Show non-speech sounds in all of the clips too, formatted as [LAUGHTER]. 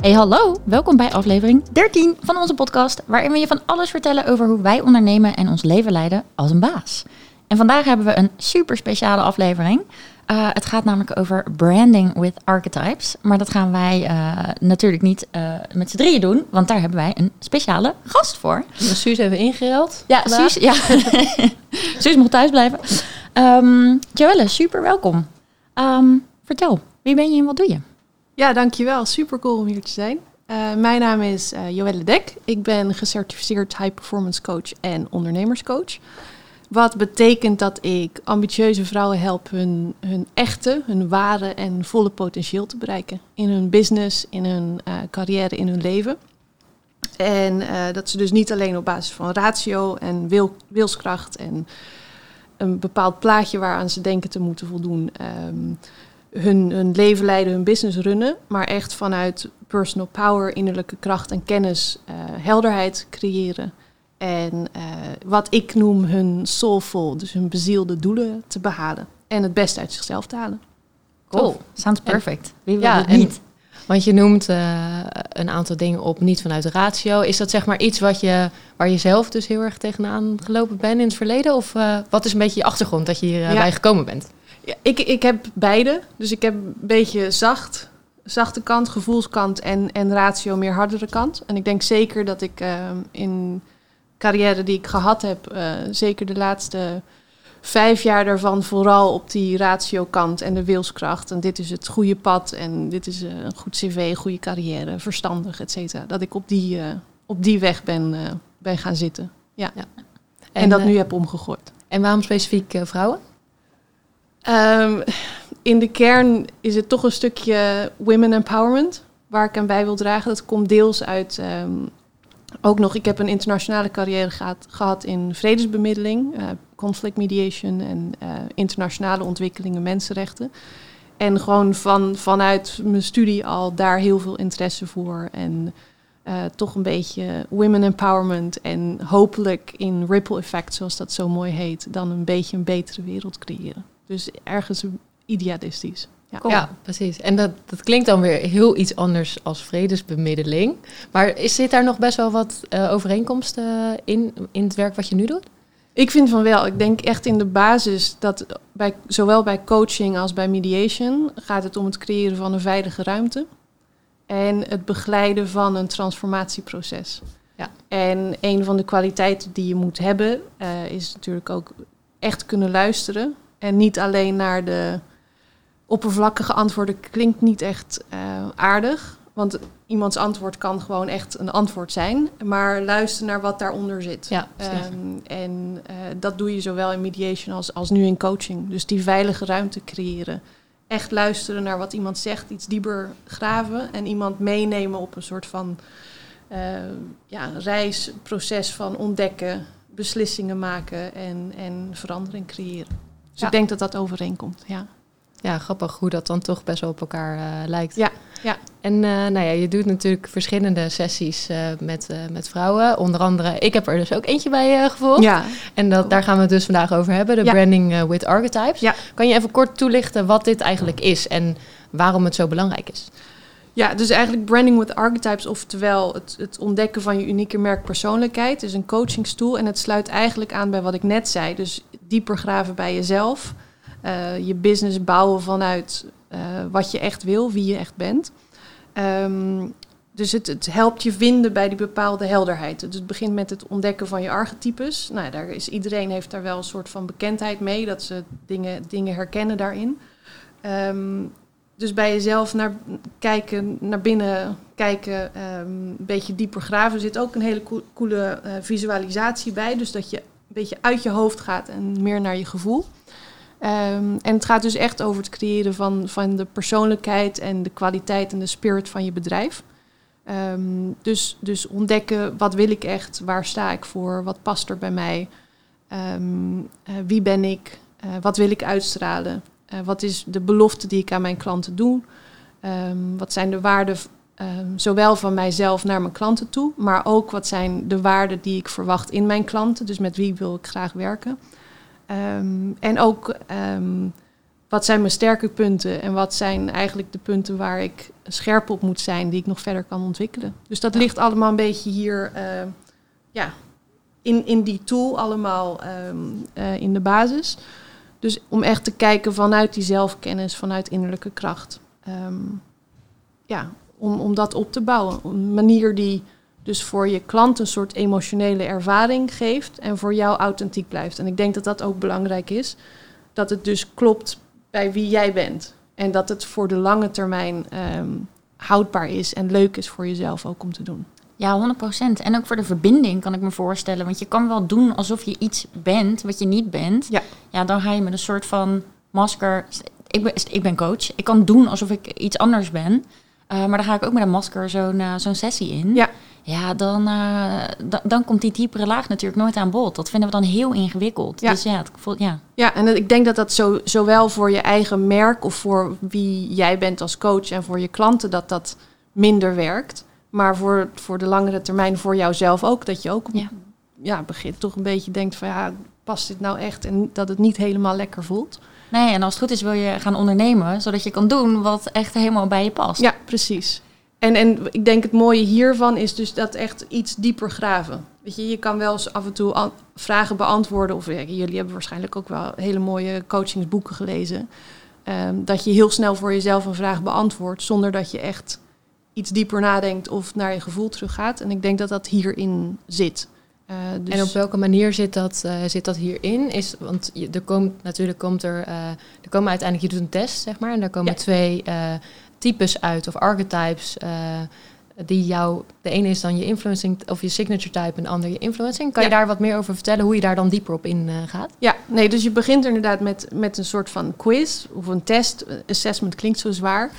Hey hallo, welkom bij aflevering 13 van onze podcast, waarin we je van alles vertellen over hoe wij ondernemen en ons leven leiden als een baas. En vandaag hebben we een super speciale aflevering. Uh, het gaat namelijk over branding with archetypes. Maar dat gaan wij uh, natuurlijk niet uh, met z'n drieën doen, want daar hebben wij een speciale gast voor. Dus Suus hebben ingereld. Ja, Suus, ja. [LAUGHS] Suus moet thuis blijven. Um, Joelle, super welkom. Um, vertel, wie ben je en wat doe je? Ja, dankjewel. Super cool om hier te zijn. Uh, mijn naam is uh, Joelle Dek. Ik ben gecertificeerd high performance coach en ondernemerscoach. Wat betekent dat ik ambitieuze vrouwen help hun, hun echte, hun ware en volle potentieel te bereiken. In hun business, in hun uh, carrière, in hun leven. En dat ze dus niet alleen op basis van ratio en wil, wilskracht en een bepaald plaatje waaraan ze denken te moeten voldoen. Um, hun, hun leven leiden, hun business runnen, maar echt vanuit personal power, innerlijke kracht en kennis, uh, helderheid creëren. En uh, wat ik noem hun soulful, dus hun bezielde doelen te behalen. En het beste uit zichzelf te halen. Cool, sounds perfect. Wie wil ja, het niet? Want je noemt uh, een aantal dingen op, niet vanuit de ratio. Is dat zeg maar iets wat je, waar je zelf dus heel erg tegenaan gelopen bent in het verleden? Of wat is een beetje je achtergrond dat je hierbij ja. gekomen bent? Ja, ik, ik heb beide. Dus ik heb een beetje zacht, zachte kant, gevoelskant en, en ratio meer hardere kant. En ik denk zeker dat ik uh, in carrière die ik gehad heb, uh, zeker de laatste vijf jaar daarvan vooral op die ratio kant en de wilskracht. En dit is het goede pad en dit is uh, een goed cv, goede carrière, verstandig, et cetera. Dat ik op die, uh, op die weg ben, ben gaan zitten. Ja. ja. En, en, dat nu heb omgegooid. En waarom specifiek vrouwen? Um, in de kern is het toch een stukje women empowerment waar ik aan bij wil dragen. Dat komt deels uit um, ook nog, ik heb een internationale carrière gehad, gehad in vredesbemiddeling, uh, conflict mediation en uh, internationale ontwikkelingen, mensenrechten. En gewoon van, vanuit mijn studie al daar heel veel interesse voor. En uh, toch een beetje women empowerment en hopelijk in ripple effect, zoals dat zo mooi heet, dan een beetje een betere wereld creëren. Dus ergens idealistisch. Ja. Cool. ja, precies. En dat, dat klinkt dan weer heel iets anders als vredesbemiddeling. Maar is, zit daar nog best wel wat uh, overeenkomsten in, in het werk wat je nu doet? Ik vind van wel. Ik denk echt in de basis dat bij, zowel bij coaching als bij mediation gaat het om het creëren van een veilige ruimte. En het begeleiden van een transformatieproces. Ja. En een van de kwaliteiten die je moet hebben, uh, is natuurlijk ook echt kunnen luisteren en niet alleen naar de oppervlakkige antwoorden klinkt niet echt uh, aardig. Want iemands antwoord kan gewoon echt een antwoord zijn. Maar luister naar wat daaronder zit. Ja, um, en uh, dat doe je zowel in mediation als, als nu in coaching. Dus die veilige ruimte creëren. Echt luisteren naar wat iemand zegt. Iets dieper graven. En iemand meenemen op een soort van uh, ja, reisproces van ontdekken, beslissingen maken en, en verandering creëren. Dus ja. ik denk dat dat overeenkomt, ja. Ja, grappig hoe dat dan toch best wel op elkaar uh, lijkt. Ja, ja. En uh, nou ja, je doet natuurlijk verschillende sessies uh, met, met vrouwen. Onder andere, ik heb er dus ook eentje bij gevolgd. Ja. En dat, daar gaan we het dus vandaag over hebben, de ja. branding with archetypes. Ja. Kan je even kort toelichten wat dit eigenlijk is en waarom het zo belangrijk is? Ja, dus eigenlijk branding with archetypes, oftewel het, het ontdekken van je unieke merkpersoonlijkheid, is een coachingstoel. En het sluit eigenlijk aan bij wat ik net zei. Dus dieper graven bij jezelf. Uh, je business bouwen vanuit uh, wat je echt wil, wie je echt bent. Um, dus het, het, helpt je vinden bij die bepaalde helderheid. Dus het begint met het ontdekken van je archetypes. Nou, daar is, iedereen heeft daar wel een soort van bekendheid mee, dat ze dingen, dingen herkennen daarin. Um, dus bij jezelf naar kijken, naar binnen kijken, um, een beetje dieper graven, zit ook een hele coole uh, visualisatie bij. Dus dat je beetje uit je hoofd gaat en meer naar je gevoel. Um, en het gaat dus echt over het creëren van, van de persoonlijkheid en de kwaliteit en de spirit van je bedrijf. Um, dus, dus ontdekken wat wil ik echt, waar sta ik voor, wat past er bij mij, um, uh, wie ben ik, uh, wat wil ik uitstralen, uh, wat is de belofte die ik aan mijn klanten doe, wat zijn de waarden zowel van mijzelf naar mijn klanten toe, maar ook wat zijn de waarden die ik verwacht in mijn klanten, dus met wie wil ik graag werken. Um, en ook um, wat zijn mijn sterke punten en wat zijn eigenlijk de punten waar ik scherp op moet zijn, die ik nog verder kan ontwikkelen. Dus dat ligt allemaal een beetje hier uh, ja, in, in die tool, allemaal uh, in de basis. Dus om echt te kijken vanuit die zelfkennis, vanuit innerlijke kracht. Um, ja, om, om dat op te bouwen. Een manier die dus voor je klant een soort emotionele ervaring geeft en voor jou authentiek blijft. En ik denk dat dat ook belangrijk is. Dat het dus klopt bij wie jij bent. En dat het voor de lange termijn um, houdbaar is en leuk is voor jezelf ook om te doen. Ja, 100%. En ook voor de verbinding kan ik me voorstellen. Want je kan wel doen alsof je iets bent wat je niet bent. Ja, ja dan ga je met een soort van masker. Ik ben, ik ben coach. Ik kan doen alsof ik iets anders ben. Uh, maar dan ga ik ook met een masker zo'n uh, zo'n sessie in. Ja. Ja, dan, uh, dan komt die diepere laag natuurlijk nooit aan bod. Dat vinden we dan heel ingewikkeld. Ja. Dus ja, het voelt, ja. ja, en ik denk dat dat zo, zowel voor je eigen merk of voor wie jij bent als coach en voor je klanten, dat dat minder werkt. Maar voor, voor de langere termijn voor jouzelf ook. Dat je ook ja. Ja, begint toch een beetje denkt van ja, past dit nou echt? En dat het niet helemaal lekker voelt. Nee, en als het goed is wil je gaan ondernemen, zodat je kan doen wat echt helemaal bij je past. Ja, precies. En, en ik denk het mooie hiervan is dus dat echt iets dieper graven. Weet je, je kan wel eens af en toe vragen beantwoorden. Of jullie hebben waarschijnlijk ook wel hele mooie coachingsboeken gelezen. Um, dat je heel snel voor jezelf een vraag beantwoordt zonder dat je echt iets dieper nadenkt of naar je gevoel teruggaat. En ik denk dat dat hierin zit. Uh, dus en op welke manier zit dat, uh, zit dat hierin? Is, want je, er komt natuurlijk komt er, uh, er komen uiteindelijk, je doet een test, zeg maar, en daar komen ja. twee types uit of archetypes die jou, de ene is dan je influencing of je signature type en de andere je influencing. Kan ja. je daar wat meer over vertellen, hoe je daar dan dieper op in gaat? Ja, nee, dus je begint inderdaad met, met een soort van quiz of een test. Assessment klinkt zo zwaar.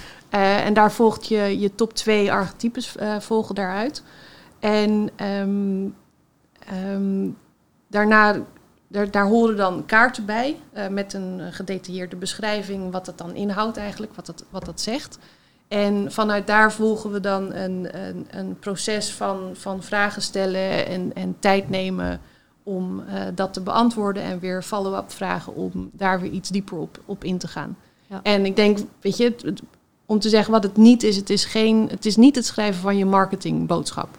En daar volgt je, je top twee archetypes volgen daaruit. En um, um, daarna, daar, daar horen dan kaarten bij uh, met een gedetailleerde beschrijving wat dat dan inhoudt eigenlijk, wat dat, wat dat zegt. En vanuit daar volgen we dan een, een, een proces van, van vragen stellen en, en tijd nemen om dat te beantwoorden en weer follow-up vragen om daar weer iets dieper op, op in te gaan. Ja. En ik denk, weet je, om te zeggen wat het niet is. Het is, geen, het is niet het schrijven van je marketingboodschap.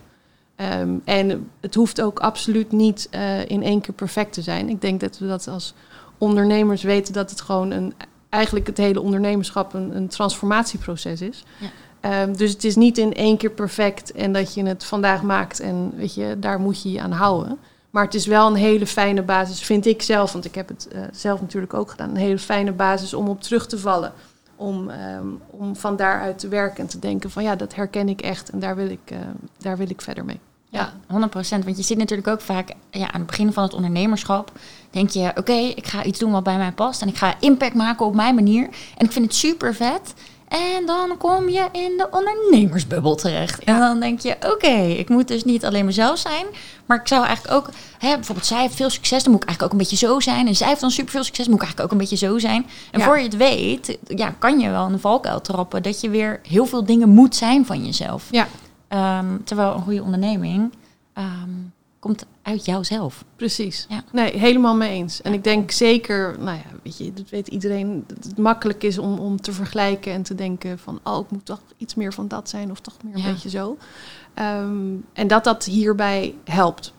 Um, en het hoeft ook absoluut niet uh, in één keer perfect te zijn. Ik denk dat we dat als ondernemers weten dat het gewoon een, eigenlijk het hele ondernemerschap een, een transformatieproces is. Ja. Um, dus het is niet in één keer perfect en dat je het vandaag maakt en weet je, daar moet je je aan houden. Maar het is wel een hele fijne basis, vind ik zelf, want ik heb het uh, zelf natuurlijk ook gedaan, een hele fijne basis om op terug te vallen om, um, om van daaruit te werken en te denken van ja, dat herken ik echt en daar wil ik, uh, daar wil ik verder mee. Ja, 100% Want je ziet natuurlijk ook vaak ja, aan het begin van het ondernemerschap. Denk je, oké, okay, ik ga iets doen wat bij mij past. En ik ga impact maken op mijn manier. En ik vind het super vet. En dan kom je in de ondernemersbubbel terecht. En dan denk je, oké, ik moet dus niet alleen mezelf zijn. Maar ik zou eigenlijk ook, hè, bijvoorbeeld zij heeft veel succes, dan moet ik eigenlijk ook een beetje zo zijn. En zij heeft dan superveel succes, moet ik eigenlijk ook een beetje zo zijn. En voor je het weet, ja, kan je wel een valkuil trappen dat je weer heel veel dingen moet zijn van jezelf. Ja. Um, terwijl een goede onderneming um, komt uit jouzelf. Precies. Ja. Nee, helemaal mee eens. En ik denk zeker, nou ja, weet je, dat weet iedereen, dat het makkelijk is om, om te vergelijken en te denken van, oh, ik moet toch iets meer van dat zijn of toch meer een beetje zo. Um, en dat dat hierbij helpt.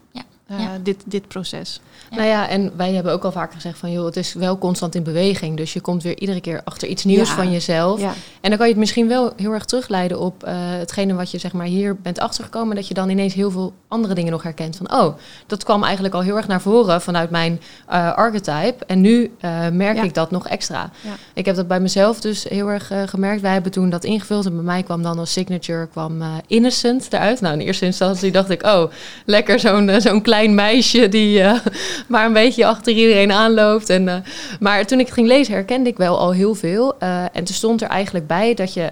Uh, ja. dit, dit proces. Ja. Nou ja, en wij hebben ook al vaker gezegd van joh, het is wel constant in beweging. Dus je komt weer iedere keer achter iets nieuws ja. van jezelf. En dan kan je het misschien wel heel erg terugleiden op uh, hetgene wat je zeg maar hier bent achtergekomen. Dat je dan ineens heel veel andere dingen nog herkent. Van oh, dat kwam eigenlijk al heel erg naar voren vanuit mijn uh, archetype. En nu merk ik dat nog extra. Ik heb dat bij mezelf dus heel erg gemerkt. Wij hebben toen dat ingevuld en bij mij kwam dan als signature kwam innocent eruit. Nou, in eerste instantie dacht ik, oh, lekker zo'n zo'n klein meisje die uh, [LAUGHS] maar een beetje achter iedereen aanloopt. En, uh, maar toen ik het ging lezen, herkende ik wel al heel veel. Uh, en toen stond er eigenlijk bij dat je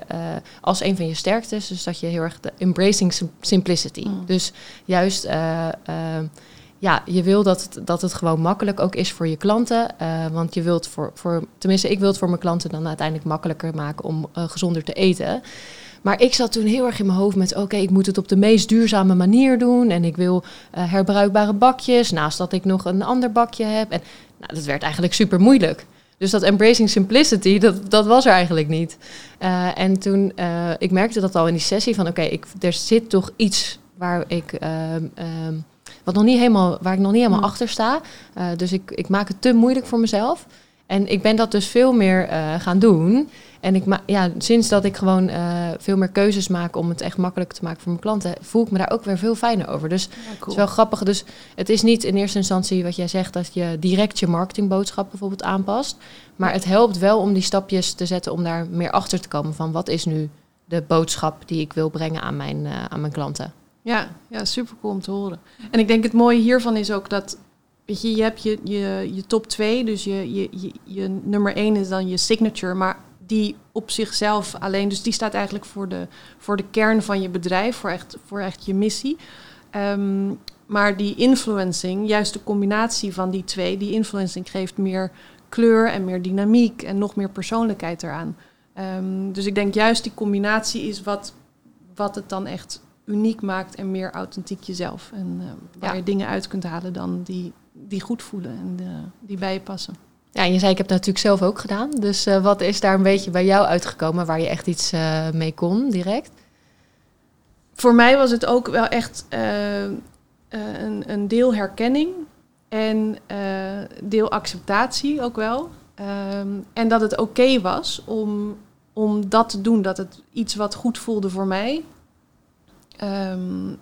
als een van je sterktes, dus dat je heel erg de embracing simplicity. Mm. Dus juist ja, je wil dat het, dat het gewoon makkelijk ook is voor je klanten. Uh, want je wilt voor, voor, tenminste, ik wil het voor mijn klanten dan uiteindelijk makkelijker maken om uh, gezonder te eten. Maar ik zat toen heel erg in mijn hoofd met: oké, ik moet het op de meest duurzame manier doen. En ik wil uh, herbruikbare bakjes, naast dat ik nog een ander bakje heb. En nou, dat werd eigenlijk super moeilijk. Dus dat embracing simplicity, dat, dat was er eigenlijk niet. Uh, en toen, uh, ik merkte dat al in die sessie van, oké, ik er zit toch iets waar ik, ehm, ehm, wat nog niet helemaal, waar ik nog niet helemaal mm. achter sta. Dus ik, ik maak het te moeilijk voor mezelf. En ik ben dat dus veel meer gaan doen. En ik ja, sinds dat ik gewoon uh, veel meer keuzes maak om het echt makkelijk te maken voor mijn klanten, voel ik me daar ook weer veel fijner over. Dus het is wel grappig. Dus het is niet in eerste instantie wat jij zegt dat je direct je marketingboodschap bijvoorbeeld aanpast. Maar het helpt wel om die stapjes te zetten om daar meer achter te komen van wat is nu de boodschap die ik wil brengen aan mijn, uh, aan mijn klanten. Ja, ja, super cool om te horen. En ik denk het mooie hiervan is ook dat Weet je, je hebt je, je, je top 2, dus je, je, je, je nummer 1 is dan je signature. Maar die op zichzelf alleen, dus die staat eigenlijk voor de, voor de kern van je bedrijf, voor echt, voor echt je missie. Ehm, maar die influencing, juist de combinatie van die twee, die influencing geeft meer kleur en meer dynamiek en nog meer persoonlijkheid eraan. Um, dus ik denk juist die combinatie is wat, wat het dan echt uniek maakt en meer authentiek jezelf. En uh, waar je dingen uit kunt halen dan die, die goed voelen en uh, die bij je passen. Ja, je zei ik heb dat natuurlijk zelf ook gedaan. Dus uh, wat is daar een beetje bij jou uitgekomen waar je echt iets uh, mee kon direct? Voor mij was het ook wel echt uh, een, een, deel herkenning en deel acceptatie ook wel. Um, en dat het oké was om, om dat te doen, dat het iets wat goed voelde voor mij. Um,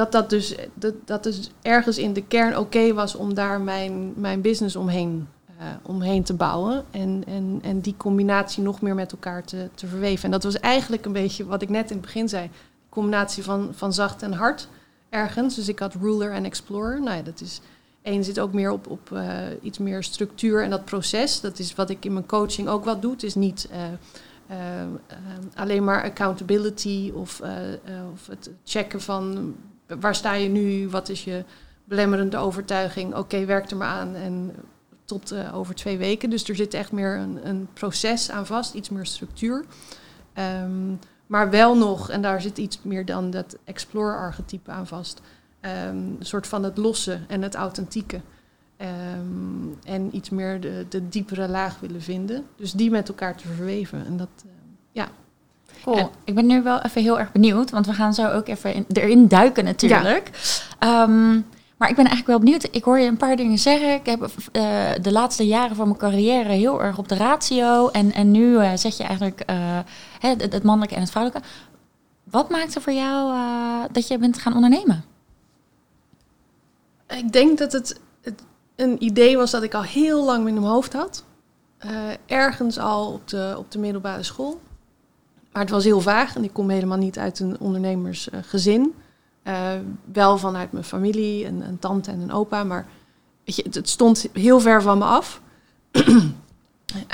dat dat dus, dat, dat dus ergens in de kern oké was om daar mijn, mijn business omheen, uh, omheen te bouwen. En, en, en die combinatie nog meer met elkaar te, te verweven. En dat was eigenlijk een beetje wat ik net in het begin zei. Combinatie van, van zacht en hard ergens. Dus ik had ruler en explorer. Nou ja, dat is... Eén zit ook meer op, op uh, iets meer structuur en dat proces. Dat is wat ik in mijn coaching ook wat doe. Het is niet... Uh, alleen maar accountability of, of het checken van waar sta je nu? Wat is je belemmerende overtuiging? Oké, werk er maar aan. En tot uh, over twee weken. Dus er zit echt meer een, een proces aan vast, iets meer structuur. Um, maar wel nog, en daar zit iets meer dan dat explorer-archetype aan vast. Um, een soort van het losse en het authentieke. Um, en iets meer de, de diepere laag willen vinden. Dus die met elkaar te verweven. En dat, uh, ja, Cool. ik ben nu wel even heel erg benieuwd, want we gaan zo ook even in, erin duiken natuurlijk. Ja. Um, maar ik ben eigenlijk wel benieuwd. Ik hoor je een paar dingen zeggen. Ik heb uh, de laatste jaren van mijn carrière heel erg op de ratio. En, en nu uh, zet je eigenlijk uh, het, het, mannelijke en het vrouwelijke. Wat maakte voor jou dat je bent gaan ondernemen? Ik denk dat het, het, een idee was dat ik al heel lang in mijn hoofd had. ergens al op de, op de middelbare school. Maar het was heel vaag en ik kom helemaal niet uit een ondernemersgezin. Uh, wel vanuit mijn familie, een, een, tante en een opa, maar weet je, het, stond heel ver van me af.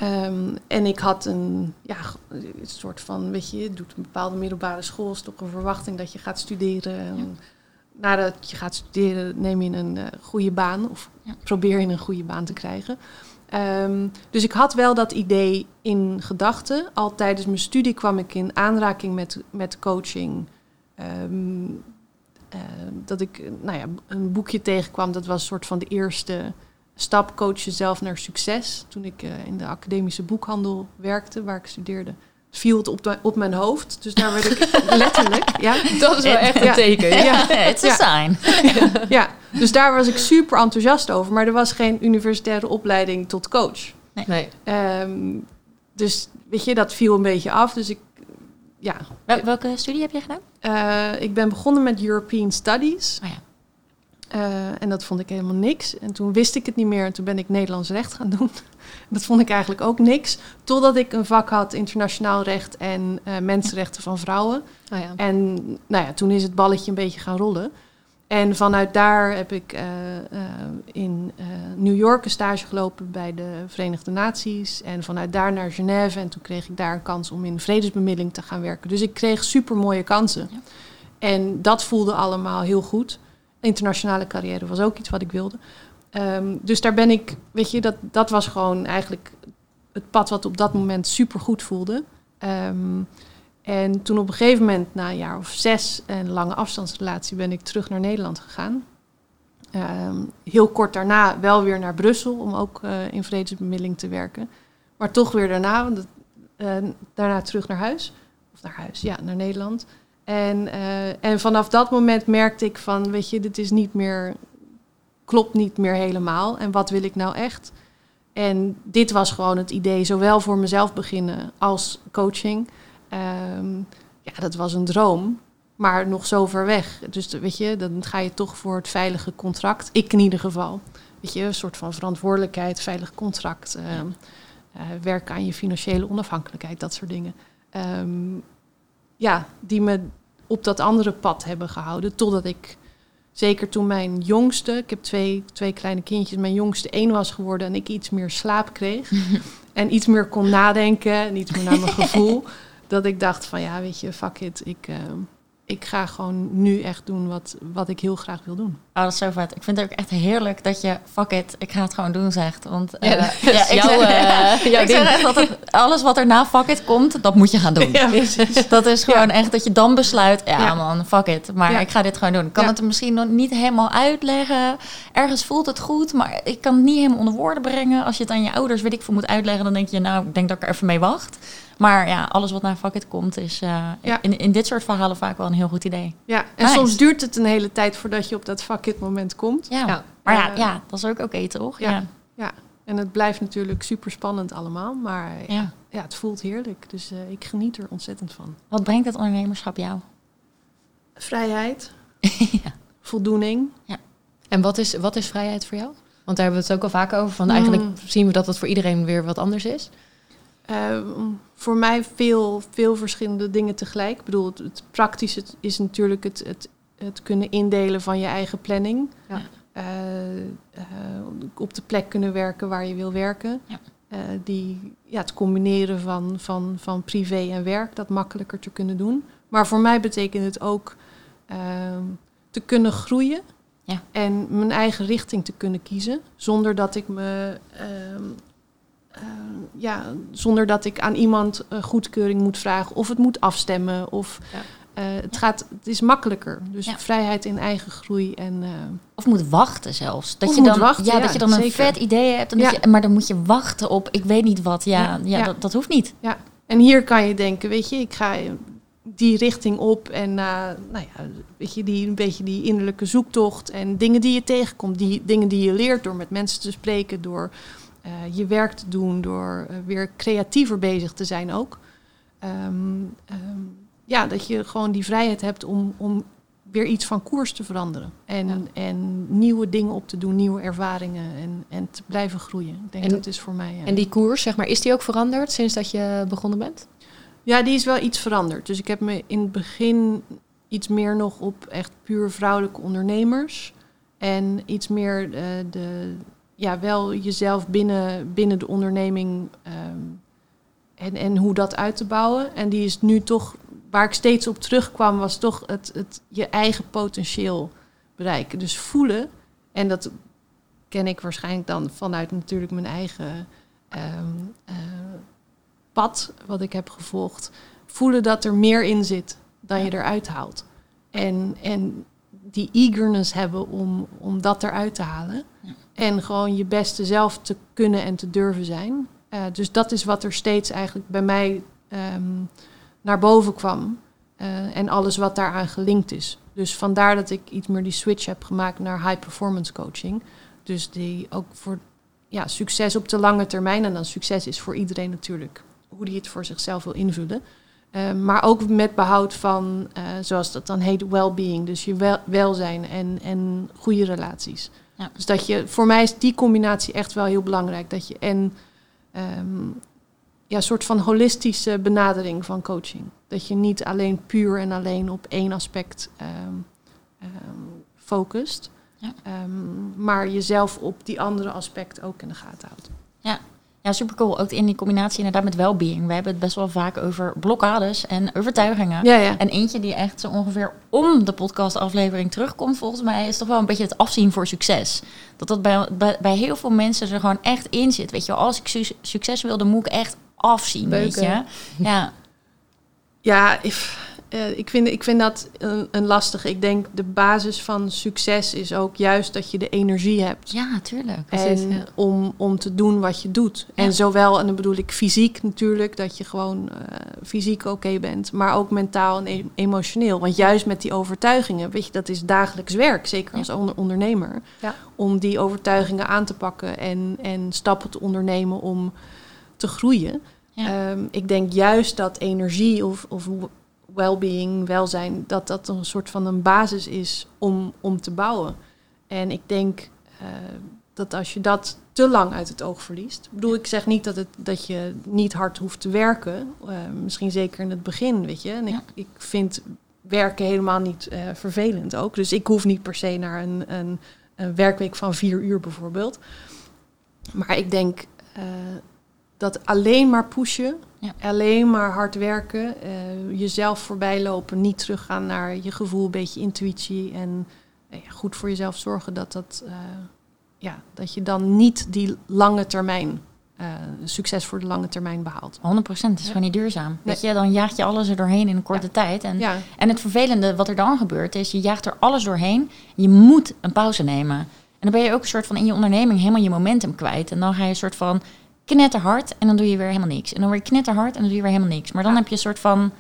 um, [CLEARS THROAT] en ik had een, ja, een soort van, weet je, je doet een bepaalde middelbare school, is toch een verwachting dat je gaat studeren. En nadat je gaat studeren, neem je een uh, goede baan of ja. probeer je een goede baan te krijgen. Um, dus ik had wel dat idee in gedachten. Al tijdens mijn studie kwam ik in aanraking met, met coaching. Um, uh, dat ik nou ja, een boekje tegenkwam, dat was een soort van de eerste stap coach jezelf naar succes. Toen ik uh, in de academische boekhandel werkte, waar ik studeerde viel het op, de, op mijn hoofd. Dus daar werd ik [LAUGHS] letterlijk. Ja. Dat is wel echt een teken. Ja, het is een sign. [LAUGHS] Ja. dus daar was ik super enthousiast over. Maar er was geen universitaire opleiding tot coach. Nee. Um, dus weet je, dat viel een beetje af. Dus ik, ja. welke studie heb je gedaan? Uh, ik ben begonnen met European Studies. Oh ja. Uh, en dat vond ik helemaal niks. En toen wist ik het niet meer en toen ben ik Nederlands recht gaan doen. [LAUGHS] dat vond ik eigenlijk ook niks. Totdat ik een vak had internationaal recht en uh, mensenrechten van vrouwen. Oh ja. En nou ja, toen is het balletje een beetje gaan rollen. En vanuit daar heb ik uh, in New York een stage gelopen bij de Verenigde Naties. En vanuit daar naar Genève. En toen kreeg ik daar een kans om in vredesbemiddeling te gaan werken. Dus ik kreeg super mooie kansen. Ja. En dat voelde allemaal heel goed internationale carrière was ook iets wat ik wilde. Um, dus daar ben ik, weet je, dat, dat was gewoon eigenlijk het pad wat op dat moment super goed voelde. Um, en toen op een gegeven moment, na een jaar of zes en lange afstandsrelatie, ben ik terug naar Nederland gegaan. Ehm, heel kort daarna wel weer naar Brussel om ook uh, in vredesbemiddeling te werken. Maar toch weer daarna, uh, daarna terug naar huis. Of naar huis, ja, naar Nederland. En, uh, en vanaf dat moment merkte ik van, weet je, dit is niet meer, klopt niet meer helemaal. En wat wil ik nou echt? En dit was gewoon het idee, zowel voor mezelf beginnen als coaching. Um, ja, dat was een droom, maar nog zo ver weg. Dus weet je, dan ga je toch voor het veilige contract. Ik in ieder geval. Weet je, een soort van verantwoordelijkheid, veilig contract. Um, werken aan je financiële onafhankelijkheid, dat soort dingen. Um, ja, die me op dat andere pad hebben gehouden. Totdat ik, zeker toen mijn jongste, ik heb twee, twee kleine kindjes, mijn jongste één was geworden en ik iets meer slaap kreeg. [LAUGHS] en iets meer kon nadenken en iets meer naar mijn gevoel. dat ik dacht van ja, weet je, fuck it. Ik, uh, ik ga gewoon nu echt doen wat, wat ik heel graag wil doen. Oh, dat is zo vet. Ik vind het ook echt heerlijk dat je fuck it, ik ga het gewoon doen zegt. Want uh, ja, ja, ik, jou, zeg, [LAUGHS] uh, ik zeg echt dat het, alles wat er na fuck it komt, dat moet je gaan doen. [LAUGHS] Ja, dat is gewoon echt dat je dan besluit, ja, man, fuck it. Maar ik ga dit gewoon doen. Ik kan het misschien nog niet helemaal uitleggen. Ergens voelt het goed, maar ik kan het niet helemaal onder woorden brengen. Als je het aan je ouders, weet ik veel, moet uitleggen, dan denk je, nou, ik denk dat ik er even mee wacht. Maar ja, alles wat naar fuck komt is uh, in, in dit soort verhalen vaak wel een heel goed idee. Ja, en soms duurt het een hele tijd voordat je op dat fuck it moment komt. Ja, maar ja, uh, ja, dat is ook oké toch? Ja. ja. en het blijft natuurlijk super spannend allemaal, maar ja, ja het voelt heerlijk. Dus uh, ik geniet er ontzettend van. Wat brengt het ondernemerschap jou? Vrijheid, [LAUGHS] ja. voldoening. Ja. En wat is, wat is vrijheid voor jou? Want daar hebben we het ook al vaak over. Van eigenlijk mm. zien we dat het voor iedereen weer wat anders is. Uh, voor mij veel, veel verschillende dingen tegelijk. Ik bedoel, het, het praktische is natuurlijk het, het, het kunnen indelen van je eigen planning. Ja. Uh, uh, op de plek kunnen werken waar je wil werken. Ja. Die, ja, het combineren van, van, van privé en werk, dat makkelijker te kunnen doen. Maar voor mij betekent het ook ehm, te kunnen groeien. Ja. En mijn eigen richting te kunnen kiezen. Zonder dat ik me ehm, ja, zonder dat ik aan iemand uh, goedkeuring moet vragen of het moet afstemmen. Of ja. uh, het, gaat, het is makkelijker. Dus ja. vrijheid in eigen groei. En, of moet wachten zelfs. Dat je dan, wachten, ja, dat je dan een vet idee hebt. En je, maar dan moet je wachten op ik weet niet wat. Ja, ja, Dat, dat hoeft niet. Ja. En hier kan je denken, weet je, ik ga die richting op en nou ja, weet je, die, een beetje die innerlijke zoektocht en dingen die je tegenkomt, die dingen die je leert door met mensen te spreken, door uh, je werk te doen, door uh, weer creatiever bezig te zijn ook. Um, um, ja, dat je gewoon die vrijheid hebt om, om weer iets van koers te veranderen. En, ja. en nieuwe dingen op te doen, nieuwe ervaringen en, en te blijven groeien. Ik denk en, dat is voor mij. Ja. En die koers, zeg maar, is die ook veranderd sinds dat je begonnen bent? Ja, die is wel iets veranderd. Dus ik heb me in het begin iets meer nog op echt puur vrouwelijke ondernemers. En iets meer uh, de, ja, wel jezelf binnen, binnen de onderneming um, en, en hoe dat uit te bouwen. En die is nu toch, waar ik steeds op terugkwam, was toch het, het je eigen potentieel bereiken. Dus voelen, en dat ken ik waarschijnlijk dan vanuit natuurlijk mijn eigen um, uh, pad, wat ik heb gevolgd. Voelen dat er meer in zit dan je eruit haalt. En, en die eagerness hebben om, om dat eruit te halen. Ja. En gewoon je beste zelf te kunnen en te durven zijn. Uh, dus dat is wat er steeds eigenlijk bij mij um, naar boven kwam. Uh, en alles wat daaraan gelinkt is. Dus vandaar dat ik iets meer die switch heb gemaakt naar high performance coaching. Dus die ook voor ja, succes op de lange termijn. En dan succes is voor iedereen natuurlijk hoe die het voor zichzelf wil invullen. Uh, maar ook met behoud van, uh, zoals dat dan heet, well-being. Dus je wel, welzijn en, en goede relaties. Ja. Dus dat je, voor mij is die combinatie echt wel heel belangrijk. Dat je en um, ja, een soort van holistische benadering van coaching. Dat je niet alleen puur en alleen op één aspect um, um, focust. Ja. maar jezelf op die andere aspecten ook in de gaten houdt. Ja, ja, super cool. Ook in die combinatie inderdaad met well-being. We hebben het best wel vaak over blokkades en overtuigingen. Ja, ja. En eentje die echt zo ongeveer om de podcastaflevering terugkomt, volgens mij, is toch wel een beetje het afzien voor succes. Dat dat bij, bij, bij heel veel mensen er gewoon echt in zit. Weet je, als ik su succes wil, dan moet ik echt afzien. Beuken. Weet je? Ja. Ja, if, uh, ik, vind, ik vind dat een, een lastige. Ik denk de basis van succes is ook juist dat je de energie hebt. Ja, tuurlijk. En om, om te doen wat je doet. En zowel, en dan bedoel ik fysiek natuurlijk, dat je gewoon uh, fysiek oké bent, maar ook mentaal en e-, emotioneel. Want juist met die overtuigingen, weet je, dat is dagelijks werk, zeker als ondernemer. Om die overtuigingen aan te pakken en, en stappen te ondernemen om te groeien. Ehm, ik denk juist dat energie of, of well-being, welzijn, dat dat een soort van een basis is om, om te bouwen. En ik denk uh, dat als je dat te lang uit het oog verliest. Ik bedoel, ik zeg niet dat, het, dat je niet hard hoeft te werken. Uh, misschien zeker in het begin, weet je. En ik, ik vind werken helemaal niet uh, vervelend ook. Dus ik hoef niet per se naar een, een, een werkweek van vier uur bijvoorbeeld. Maar ik denk dat alleen maar pushen, alleen maar hard werken, uh, jezelf voorbij lopen, niet teruggaan naar je gevoel, een beetje intuïtie en uh, goed voor jezelf zorgen dat, dat, uh, ja, dat je dan niet die lange termijn, succes voor de lange termijn behaalt. 100%, het is gewoon niet duurzaam. Weet je, dan jaagt je alles er doorheen in een korte tijd. En, en het vervelende wat er dan gebeurt is, je jaagt er alles doorheen, je moet een pauze nemen. En dan ben je ook een soort van in je onderneming helemaal je momentum kwijt. En dan ga je een soort van knetterhard en dan doe je weer helemaal niks. En dan word je knetterhard en dan doe je weer helemaal niks. Maar dan heb je een soort van,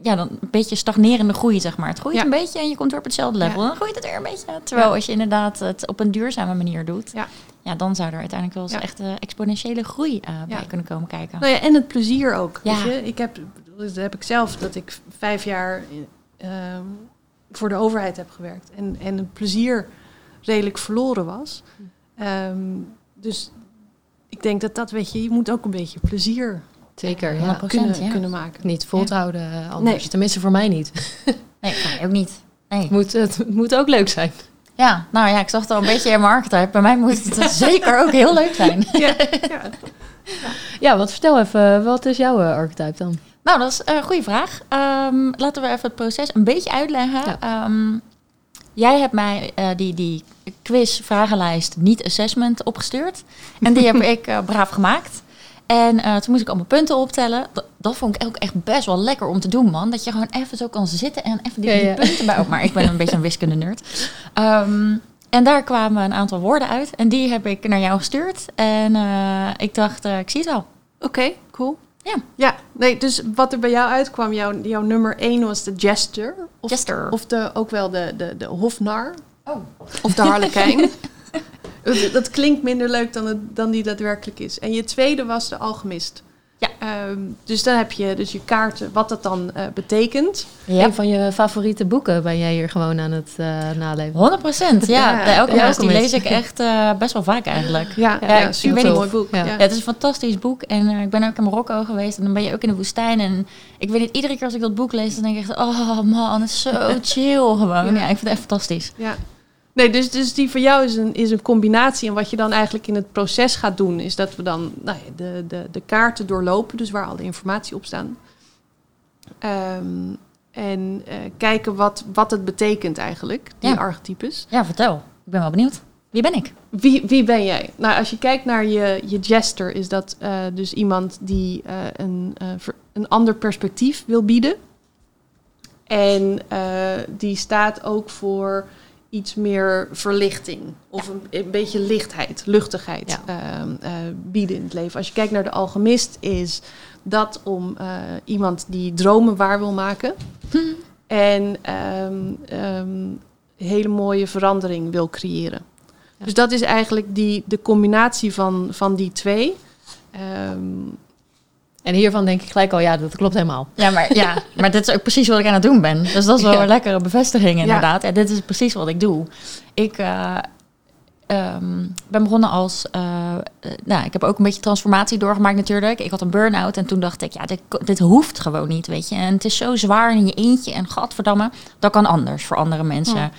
ja, dan een beetje stagnerende groei, zeg maar. Het groeit een beetje en je komt weer op hetzelfde level. Dan groeit het weer een beetje. Terwijl als je inderdaad het op een duurzame manier doet, ja, ja dan zou er uiteindelijk wel eens echt uh, exponentiële groei uh, bij kunnen komen kijken. Nou ja, en het plezier ook. Weet je? Ik heb, dat heb ik zelf, dat ik vijf jaar uh, voor de overheid heb gewerkt. En, en het plezier redelijk verloren was. Um, dus denk dat dat, weet je, je moet ook een beetje plezier Zeker, ja. kunnen, ja. kunnen maken. Niet vol te houden eh, anders. Nee. Tenminste voor mij niet. [LAUGHS] nee, ook niet. Nee. Het, moet, het moet ook leuk zijn. Ja, nou ja, ik zag het al een beetje in mijn archetype. Bij mij moet het [LAUGHS] zeker ook heel leuk zijn. [LAUGHS] ja, ja. ja, wat vertel even, wat is jouw uh, archetype dan? Nou, dat is een goede vraag. Um, laten we even het proces een beetje uitleggen. Um, Jij hebt mij uh, die, die quiz, vragenlijst, niet assessment opgestuurd. En die heb [LAUGHS] ik uh, braaf gemaakt. En uh, toen moest ik allemaal punten optellen. Dat, dat, vond ik ook echt best wel lekker om te doen, man. Dat je gewoon even zo kan zitten en even die, ja, ja. die punten bij. Maar ik ben een beetje een wiskunde nerd. Um, en daar kwamen een aantal woorden uit. En die heb ik naar jou gestuurd. En ik dacht, ik zie het wel. Oké, okay, cool. Ja. Ja, nee, dus wat er bij jou uitkwam, jouw, jouw nummer 1 was de Jester. Of, Jester. Of de, ook wel de, de, de Hofnar. Oh. Of de Harlekijn. [LAUGHS] dat klinkt minder leuk dan, het, dan die daadwerkelijk is. En je tweede was de Alchemist. Ja. Um, dus dan heb je dus je kaarten, wat dat dan uh, betekent. Ja. Een van je favoriete boeken ben jij hier gewoon aan het uh, naleven. 100 procent, ja. ja. Elke ja, die lees ik echt uh, best wel vaak eigenlijk. Ja, ja, ja super mooi boek. Ja. het is een fantastisch boek. En ik ben ook in Marokko geweest. En dan ben je ook in de woestijn. En ik weet niet, iedere keer als ik dat boek lees, dan denk ik echt... Oh man, het is zo [LAUGHS] chill gewoon. Ja, ik vind het echt fantastisch. Ja. Nee, dus, dus die voor jou is een, is een combinatie. En wat je dan eigenlijk in het proces gaat doen, is dat we dan nou ja, de, de, de kaarten doorlopen, dus waar al de informatie op staan. Um, en uh, kijken wat, wat het betekent eigenlijk, die ja. archetypes. Ja, vertel. Ik ben wel benieuwd. Wie ben ik? Wie, wie ben jij? Nou, als je kijkt naar je, je jester, is dat uh, dus iemand die uh, een, een ander perspectief wil bieden. En die staat ook voor iets meer verlichting of een, een, beetje lichtheid, luchtigheid ehm, eh, bieden in het leven. Als je kijkt naar de alchemist, is dat om uh, iemand die dromen waar wil maken hm. en um, um, hele mooie verandering wil creëren. Dus dat is eigenlijk die, de combinatie van, van die twee. En hiervan denk ik gelijk al, ja, dat klopt helemaal. Ja, maar, ja, [LAUGHS] maar dit is ook precies wat ik aan het doen ben. Dus dat is wel een lekkere bevestiging inderdaad. En dit is precies wat ik doe. Ik uh, um, ben begonnen als... Uh, nou, ik heb ook een beetje transformatie doorgemaakt natuurlijk. Ik had een burn-out en toen dacht ik, ja, dit, dit hoeft gewoon niet, weet je. En het is zo zwaar in je eentje en gadverdamme, dat kan anders voor andere mensen.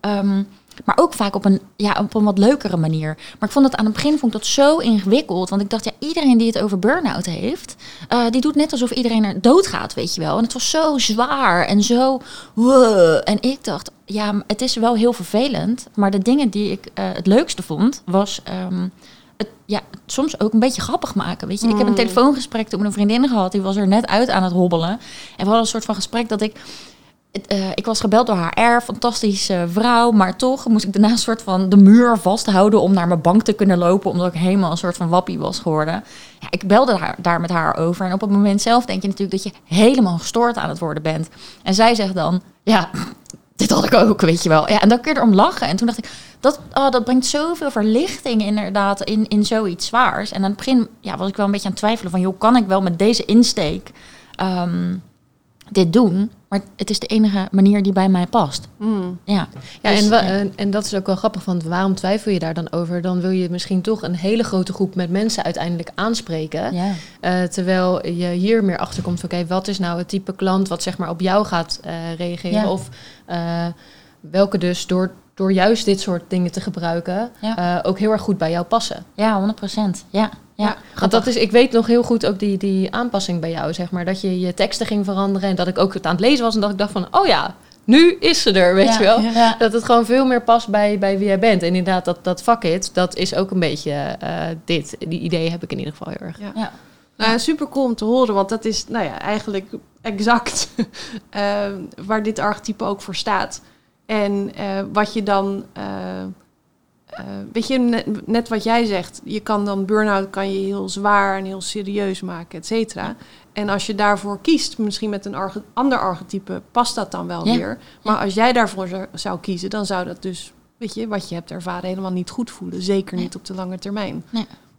Ja. Um, maar ook vaak op een, ja, op een wat leukere manier. Maar ik vond het aan het begin vond ik dat zo ingewikkeld. Want ik dacht, ja, iedereen die het over burn-out heeft, uh, die doet net alsof iedereen er doodgaat, weet je wel. En het was zo zwaar en zo. Wow. En ik dacht, ja, het is wel heel vervelend. Maar de dingen die ik uh, het leukste vond, was um, het, ja, soms ook een beetje grappig maken. Weet je, ik heb een mm. telefoongesprek toen met een vriendin gehad. Die was er net uit aan het hobbelen. En we hadden een soort van gesprek dat ik uh, ik was gebeld door haar R, fantastische vrouw, maar toch moest ik daarna een soort van de muur vasthouden om naar mijn bank te kunnen lopen, omdat ik helemaal een soort van wappie was geworden. Ja, ik belde haar, daar met haar over en op het moment zelf denk je natuurlijk dat je helemaal gestoord aan het worden bent. En zij zegt dan, ja, [CLEARS THROAT] dit had ik ook, weet je wel. Ja, en dan kun je erom lachen. En toen dacht ik, dat, oh, dat brengt zoveel verlichting inderdaad in, in zoiets zwaars. En aan het begin ja, was ik wel een beetje aan het twijfelen van, joh, kan ik wel met deze insteek um, dit doen? Maar het is de enige manier die bij mij past. Mm. Ja, ja, dus, en, en dat is ook wel grappig, want waarom twijfel je daar dan over? Dan wil je misschien toch een hele grote groep met mensen uiteindelijk aanspreken. Ja. Uh, terwijl je hier meer achter komt van, oké, wat is nou het type klant wat zeg maar op jou gaat uh, reageren? Of uh, welke dus door, door juist dit soort dingen te gebruiken ook heel erg goed bij jou passen. Ja, 100 procent. Ja. Ja, want dat is, ik weet nog heel goed ook die, die aanpassing bij jou, zeg maar. Dat je je teksten ging veranderen en dat ik ook het aan het lezen was en dat ik dacht van, oh ja, nu is ze er, weet je wel. Dat het gewoon veel meer past bij, bij wie jij bent. En inderdaad, dat, dat fuck it, dat is ook een beetje uh, dit. Die idee heb ik in ieder geval heel erg. Ja. Nou, super cool om te horen, want dat is nou ja, eigenlijk exact uh, [LAUGHS] waar dit archetype ook voor staat. En uh, wat je dan uh, weet je, net, wat jij zegt, je kan dan burn-out kan je heel zwaar en heel serieus maken, et cetera. En als je daarvoor kiest, misschien met een ander archetype, past dat dan wel weer. Maar als jij daarvoor zou kiezen, dan zou dat dus, weet je, wat je hebt ervaren, helemaal niet goed voelen. Zeker niet op de lange termijn.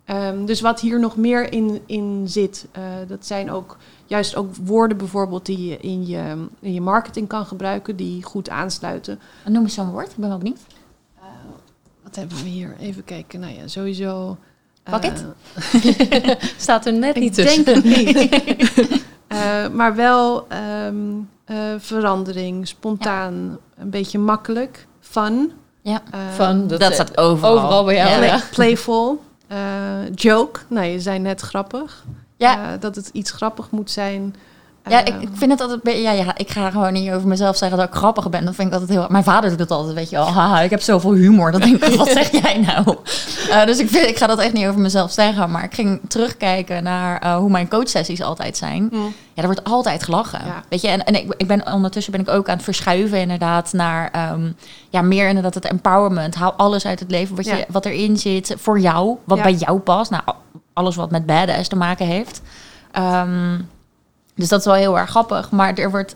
Um, dus wat hier nog meer in, in zit, uh, dat zijn ook juist ook woorden bijvoorbeeld die je in je, in je marketing kan gebruiken, die goed aansluiten. Noem eens zo'n woord, ik ben wel benieuwd wat hebben we hier? Even kijken. Nou ja, sowieso. Pak het. Uh, Staat er net niet tussen. Denk het niet. uh, [LAUGHS] maar wel um, uh, verandering, spontaan, een beetje makkelijk, fun. Ja, fun. Dat, dat staat overal. Overal bij jou. Ja. Playful, joke. Nou, je zei net grappig. Ja. dat het iets grappig moet zijn. Ja, ik, ik, vind het altijd. Ja, ja, ik ga gewoon niet over mezelf zeggen dat ik grappig ben. Dat vind ik altijd heel. Mijn vader doet het altijd, weet je wel. Haha, ik heb zoveel humor. Dat denk ik, wat [LAUGHS] zeg jij nou? Uh, dus ik, vind, ik ga dat echt niet over mezelf zeggen. Maar ik ging terugkijken naar uh, hoe mijn coachsessies altijd zijn. Mm. Ja, er wordt altijd gelachen. Weet je, en, en ik, ik ben ondertussen ben ik ook aan het verschuiven, inderdaad, naar um, ja, meer inderdaad het empowerment. Haal alles uit het leven wat, je, wat erin zit voor jou, wat bij jou past. Nou, alles wat met badass te maken heeft. Um, dus dat is wel heel erg grappig. Maar er wordt,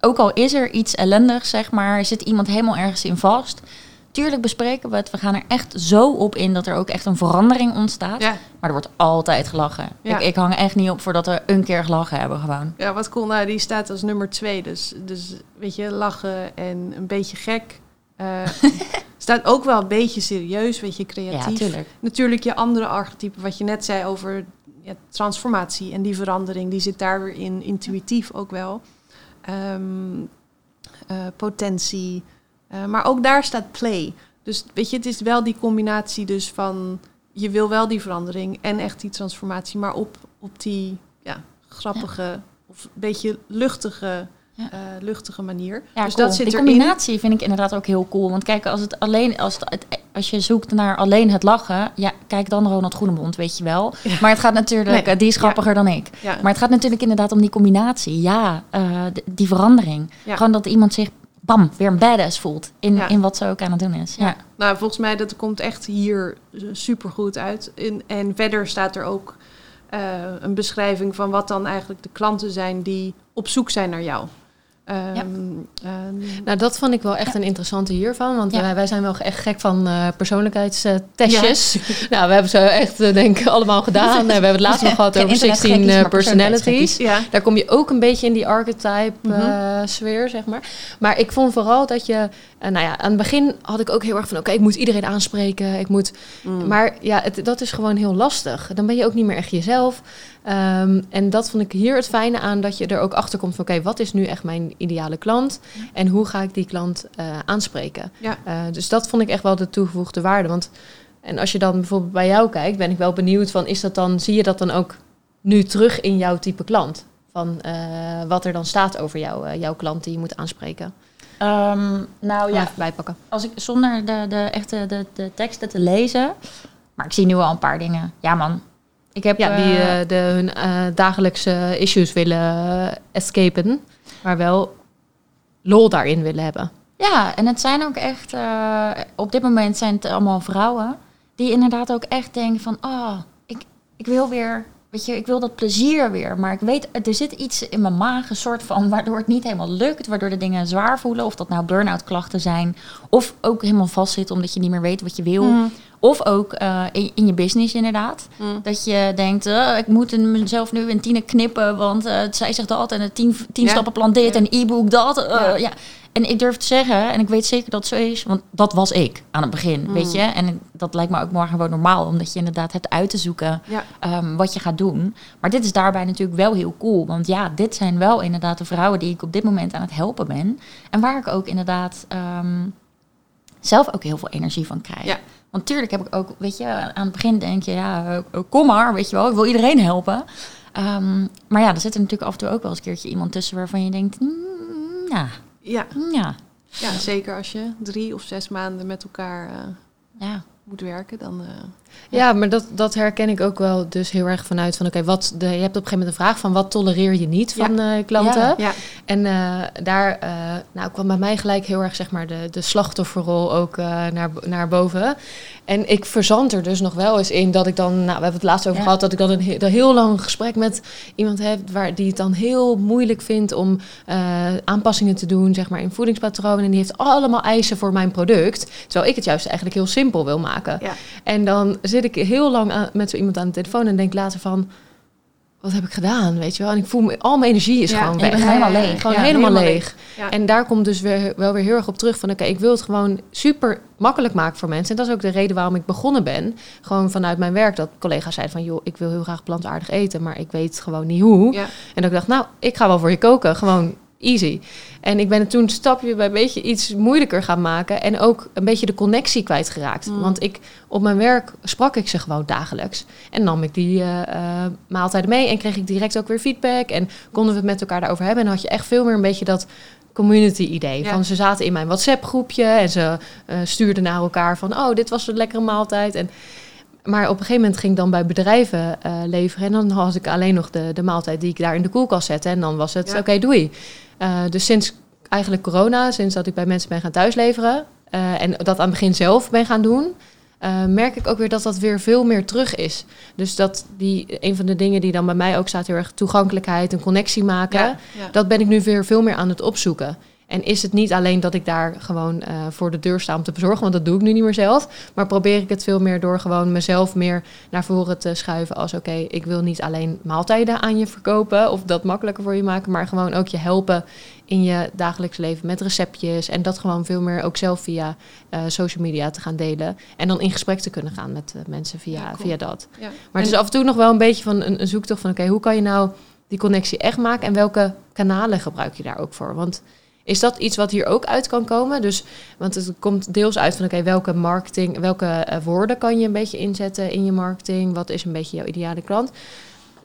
ook al is er iets ellendigs, zeg maar, zit iemand helemaal ergens in vast. Tuurlijk bespreken we het. We gaan er echt zo op in dat er ook echt een verandering ontstaat. Maar er wordt altijd gelachen. Ik, ik, hang echt niet op voordat we een keer gelachen hebben gewoon. Ja, wat cool. Nou, die staat als nummer twee. Dus, dus weet je, lachen en een beetje gek. Uh, [LAUGHS] staat ook wel een beetje serieus, weet je, creatief. Ja, Natuurlijk je andere archetype, wat je net zei over ja, transformatie en die verandering, die zit daar weer in, intuïtief ook wel. Ehm, eh, potentie. Uh, maar ook daar staat play. Dus weet je, het is wel die combinatie dus van je wil wel die verandering en echt die transformatie, maar op, op die ja, grappige of een beetje luchtige ja. Uh, luchtige manier. Ja, dus dat zit Die combinatie vind ik inderdaad ook heel cool. Want kijk, als het alleen als het, als je zoekt naar alleen het lachen, ja, kijk dan Ronald Groenebond, weet je wel. Maar het gaat natuurlijk, nee. die is grappiger dan ik. Maar het gaat natuurlijk inderdaad om die combinatie. Ja, uh, die verandering. Gewoon dat iemand zich bam, weer een badass voelt in, in wat ze ook aan het doen is. Ja. Nou, volgens mij dat komt echt hier super goed uit. In, en verder staat er ook uh, een beschrijving van wat dan eigenlijk de klanten zijn die op zoek zijn naar jou. Um, nou, dat vond ik wel echt een interessante hiervan. Want wij, wij, zijn wel echt gek van uh, persoonlijkheidstestjes. [LAUGHS] nou, we hebben ze echt, uh, denk ik, allemaal gedaan. [LAUGHS] we hebben het laatst nog gehad over 16 personalities. Daar kom je ook een beetje in die archetype mhm. sfeer, zeg maar. Maar ik vond vooral dat je... nou ja, aan het begin had ik ook heel erg van... Oké, ik moet iedereen aanspreken. Ik moet... Mm. Maar ja, het, dat is gewoon heel lastig. Dan ben je ook niet meer echt jezelf. Um, en dat vond ik hier het fijne aan, dat je er ook achter komt van oké, wat is nu echt mijn ideale klant en hoe ga ik die klant uh, aanspreken? Ja. Uh, dus dat vond ik echt wel de toegevoegde waarde. Want en als je dan bijvoorbeeld bij jou kijkt, ben ik wel benieuwd van is dat dan, zie je dat dan ook nu terug in jouw type klant? Van uh, wat er dan staat over jou, jouw klant die je moet aanspreken? Um, nou ja, bijpakken. Als ik zonder de, de echte de, de teksten te lezen, Maar ik zie nu al een paar dingen. Ja, man. Ik heb, ja, die uh, de, hun uh, dagelijkse issues willen escapen, maar wel lol daarin willen hebben. Ja, en het zijn ook echt, op dit moment zijn het allemaal vrouwen die inderdaad ook echt denken van, oh, ik, ik wil weer weet je, ik wil dat plezier weer. Maar ik weet, er zit iets in mijn maag, een soort van, [LAUGHS] waardoor het niet helemaal lukt. Waardoor de dingen zwaar voelen. Of dat nou burn-out klachten zijn. Of ook helemaal vastzit omdat je niet meer weet wat je wil. Mm. Of ook uh, in, in, je business inderdaad. Mm. Dat je denkt, uh, ik moet mezelf nu in tienen knippen. Want uh, zij zegt dat en het tien, tien ja. stappen plan dit en e-book dat. Ja. ja. En ik durf te zeggen, en ik weet zeker dat het zo is, want dat was ik aan het begin, mm. weet je. En dat lijkt me ook morgen gewoon normaal, omdat je inderdaad hebt uit te zoeken um, wat je gaat doen. Maar dit is daarbij natuurlijk wel heel cool, want ja, dit zijn wel inderdaad de vrouwen die ik op dit moment aan het helpen ben. En waar ik ook inderdaad um, zelf ook heel veel energie van krijg. Want tuurlijk heb ik ook, weet je, aan het begin denk je, ja, uh, kom maar, weet je wel, ik wil iedereen helpen. Um, maar ja, er zit er natuurlijk af en toe ook wel eens een keertje iemand tussen waarvan je denkt, mm, ja. ja. Ja, zeker als je drie of zes maanden met elkaar uh, ja. moet werken, dan. Uh, ja. maar dat, dat herken ik ook wel dus heel erg vanuit van oké, wat de, je hebt op een gegeven moment een vraag van wat tolereer je niet van ja. uh, klanten. Ja. En daar nou, kwam bij mij gelijk heel erg zeg maar de, de slachtofferrol ook naar, naar boven. En ik verzand er dus nog wel eens in dat ik dan, nou, we hebben het laatst over gehad, dat ik dan een, heel lang gesprek met iemand heb waar die het dan heel moeilijk vindt om aanpassingen te doen, zeg maar, in voedingspatronen. En die heeft allemaal eisen voor mijn product. Terwijl ik het juist eigenlijk heel simpel wil maken. Ja. En dan zit ik heel lang met zo iemand aan de telefoon en denk later van wat heb ik gedaan, weet je wel? En ik voel me, al mijn energie is gewoon weg. helemaal leeg. Gewoon helemaal, leeg. En daar komt dus weer, wel weer heel erg op terug van... oké, ik wil het gewoon super makkelijk maken voor mensen. En dat is ook de reden waarom ik begonnen ben. Gewoon vanuit mijn werk dat collega's zeiden van... joh, ik wil heel graag plantaardig eten, maar ik weet gewoon niet hoe. En dat ik dacht, nou, ik ga wel voor je koken. Gewoon easy. En ik ben het toen stapje bij beetje iets moeilijker gaan maken. En ook een beetje de connectie kwijtgeraakt. Mm. Want ik, op mijn werk sprak ik ze gewoon dagelijks. En nam ik die uh, maaltijden mee en kreeg ik direct ook weer feedback. En konden we het met elkaar daarover hebben. En had je echt veel meer een beetje dat community idee. Van ze zaten in mijn WhatsApp groepje en ze uh, stuurden naar elkaar van... oh, dit was een lekkere maaltijd. En maar op een gegeven moment ging ik dan bij bedrijven uh, leveren. En dan had ik alleen nog de, de maaltijd die ik daar in de koelkast zette. En dan was het, oké, okay, doei. Uh, dus sinds eigenlijk corona, sinds dat ik bij mensen ben gaan thuisleveren... Uh, en dat aan het begin zelf ben gaan doen... merk ik ook weer dat dat weer veel meer terug is. Dus dat die, een van de dingen die dan bij mij ook staat... heel erg toegankelijkheid, een connectie maken... Ja, dat ben ik nu weer veel meer aan het opzoeken. En is het niet alleen dat ik daar gewoon uh, voor de deur sta om te bezorgen, want dat doe ik nu niet meer zelf. Maar probeer ik het veel meer door gewoon mezelf meer naar voren te schuiven. Als oké, ik wil niet alleen maaltijden aan je verkopen of dat makkelijker voor je maken, maar gewoon ook je helpen in je dagelijks leven met receptjes. En dat gewoon veel meer ook zelf via uh, social media te gaan delen. En dan in gesprek te kunnen gaan met uh, mensen via, via dat. Ja. Maar het is af en toe nog wel een beetje van een, een zoektocht van oké, hoe kan je nou die connectie echt maken en welke kanalen gebruik je daar ook voor? Want is dat iets wat hier ook uit kan komen? Dus, want het komt deels uit van oké, welke marketing, welke uh, woorden kan je een beetje inzetten in je marketing? Wat is een beetje jouw ideale klant?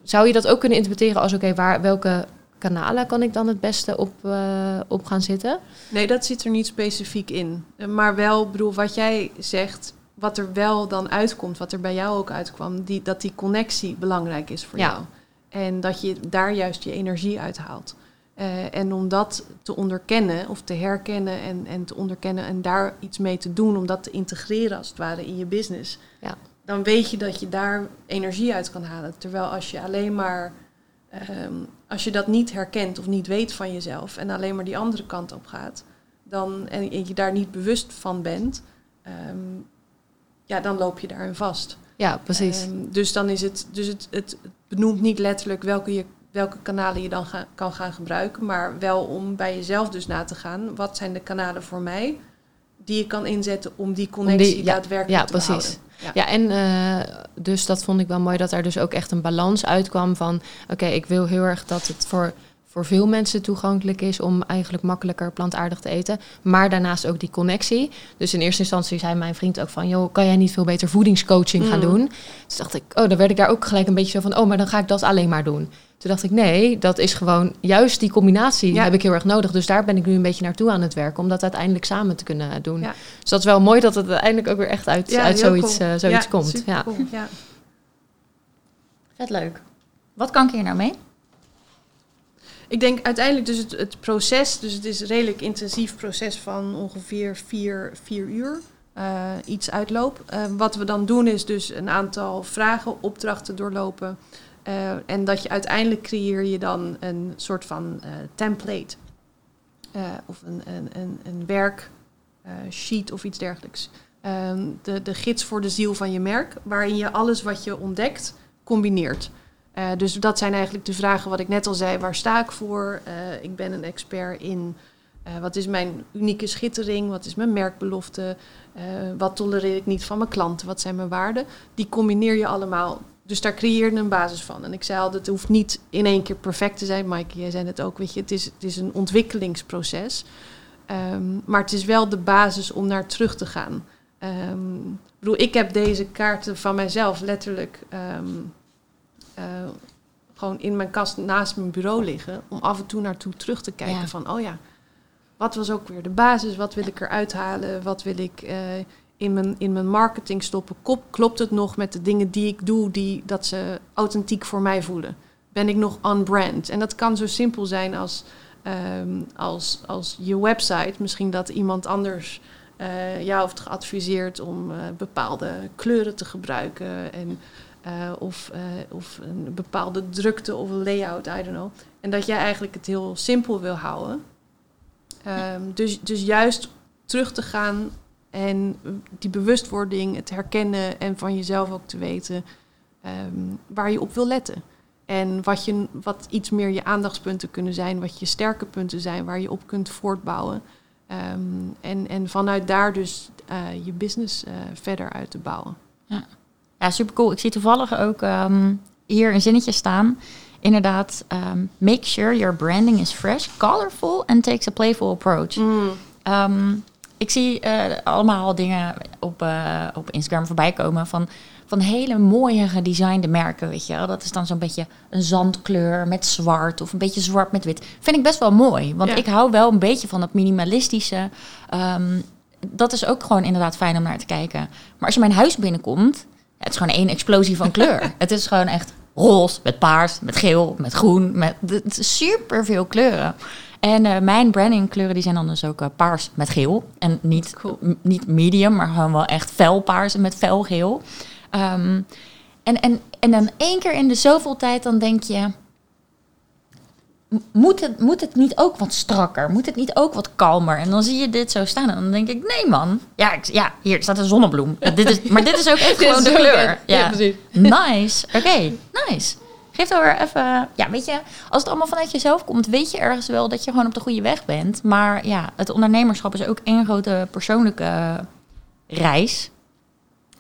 Zou je dat ook kunnen interpreteren als oké, waar welke kanalen kan ik dan het beste op, uh, op gaan zitten? Nee, dat zit er niet specifiek in. Maar wel, bedoel, wat jij zegt, wat er wel dan uitkomt, wat er bij jou ook uitkwam, die, dat die connectie belangrijk is voor jou. En dat je daar juist je energie uithaalt. Uh, en om dat te onderkennen of te herkennen en, en te onderkennen en daar iets mee te doen, om dat te integreren als het ware in je business, ja. dan weet je dat je daar energie uit kan halen. Terwijl als je alleen maar, um, als je dat niet herkent of niet weet van jezelf en alleen maar die andere kant op gaat, dan, en je daar niet bewust van bent, um, ja, dan loop je daarin vast. Ja, precies. Um, dus dan is het, dus het, het benoemt niet letterlijk welke je welke kanalen je dan kan gaan gebruiken, maar wel om bij jezelf dus na te gaan. Wat zijn de kanalen voor mij die je kan inzetten om die connectie die, ja, daadwerkelijk ja, te precies. Ja. ja, en uh, dus dat vond ik wel mooi dat er dus ook echt een balans uitkwam van... oké, ik wil heel erg dat het voor voor veel mensen toegankelijk is om eigenlijk makkelijker plantaardig te eten. Maar daarnaast ook die connectie. Dus in eerste instantie zei mijn vriend ook van... joh, kan jij niet veel beter voedingscoaching gaan mm. doen? Dus dacht ik, oh, dan werd ik daar ook gelijk een beetje zo van... oh, maar dan ga ik dat alleen maar doen. Toen dacht ik, nee, dat is gewoon juist die combinatie heb ik heel erg nodig. Dus daar ben ik nu een beetje naartoe aan het werken, om dat uiteindelijk samen te kunnen doen. Dus dat is wel mooi dat het uiteindelijk ook weer echt uit, uit zoiets, uh, zoiets komt. Ja. Cool. ja. Vet leuk. Wat kan ik hier nou mee? Ik denk uiteindelijk dus het, proces, dus het is een redelijk intensief proces van ongeveer vier, vier uur. Uh, iets uitloop. Uh, wat we dan doen is dus een aantal vragen, opdrachten doorlopen. Uh, en dat je uiteindelijk creëer je dan een soort van template. of een, een, een, een werksheet of iets dergelijks. Ehm, de, de gids voor de ziel van je merk, waarin je alles wat je ontdekt combineert. Uh, dus dat zijn eigenlijk de vragen wat ik net al zei. Waar sta ik voor? Uh, ik ben een expert in uh, wat is mijn unieke schittering? Wat is mijn merkbelofte? wat tolereer ik niet van mijn klanten? Wat zijn mijn waarden? Die combineer je allemaal. Dus daar creëer je een basis van. En ik zei al, het hoeft niet in één keer perfect te zijn. Mike, jij zei het ook, weet je, het is, het is een ontwikkelingsproces. Um, maar het is wel de basis om naar terug te gaan. Um, ik bedoel, ik heb deze kaarten van mijzelf letterlijk um, uh, gewoon in mijn kast naast mijn bureau liggen. Om af en toe naartoe terug te kijken van, oh ja, wat was ook weer de basis? Wat wil ik eruit halen? Wat wil ik uh, in, mijn, in mijn marketing stoppen? klopt het nog met de dingen die ik doe, die, dat ze authentiek voor mij voelen? Ben ik nog on brand? En dat kan zo simpel zijn als, um, als, als je website. Misschien dat iemand anders uh, jou heeft geadviseerd om uh, bepaalde kleuren te gebruiken. En uh, of, uh, of een bepaalde drukte of layout, I don't know. En dat jij eigenlijk het heel simpel wil houden. Um, dus, dus juist terug te gaan en die bewustwording, het herkennen en van jezelf ook te weten um, waar je op wil letten. En wat, je, wat iets meer je aandachtspunten kunnen zijn, wat je sterke punten zijn, waar je op kunt voortbouwen. Um, en, en vanuit daar dus uh, je business verder uit te bouwen. Ja. Ja, super cool. Ik zie toevallig ook um, hier een zinnetje staan. Inderdaad, um, make sure your branding is fresh, colorful and takes a playful approach. Mm. Um, ik zie uh, allemaal dingen op, uh, op Instagram voorbij komen van, van hele mooie gedesignde merken, weet je wel. Dat is dan zo'n beetje een zandkleur met zwart of een beetje zwart met wit. Vind ik best wel mooi, want ja. ik hou wel een beetje van dat minimalistische. Um, dat is ook gewoon inderdaad fijn om naar te kijken. Maar als je mijn huis binnenkomt, het is gewoon één explosie van kleur. [LAUGHS] het is gewoon echt roze, met paars, met geel, met groen, met super veel kleuren. En uh, mijn brandingkleuren die zijn dan dus ook uh, paars met geel. En niet, niet medium, maar gewoon wel echt fel paars met fel geel. Um, en, en, en dan één keer in de zoveel tijd dan denk je moet het, moet het niet ook wat strakker? Moet het niet ook wat kalmer? En dan zie je dit zo staan en dan denk ik, nee man. Ja, ik, ja hier staat een zonnebloem. [LAUGHS] dit is, maar dit is ook echt gewoon de kleur. Ja, precies. Nice. Oké, nice. Geef dan weer even... Ja, weet je, als het allemaal vanuit jezelf komt... weet je ergens wel dat je gewoon op de goede weg bent. Maar ja, het ondernemerschap is ook één grote persoonlijke reis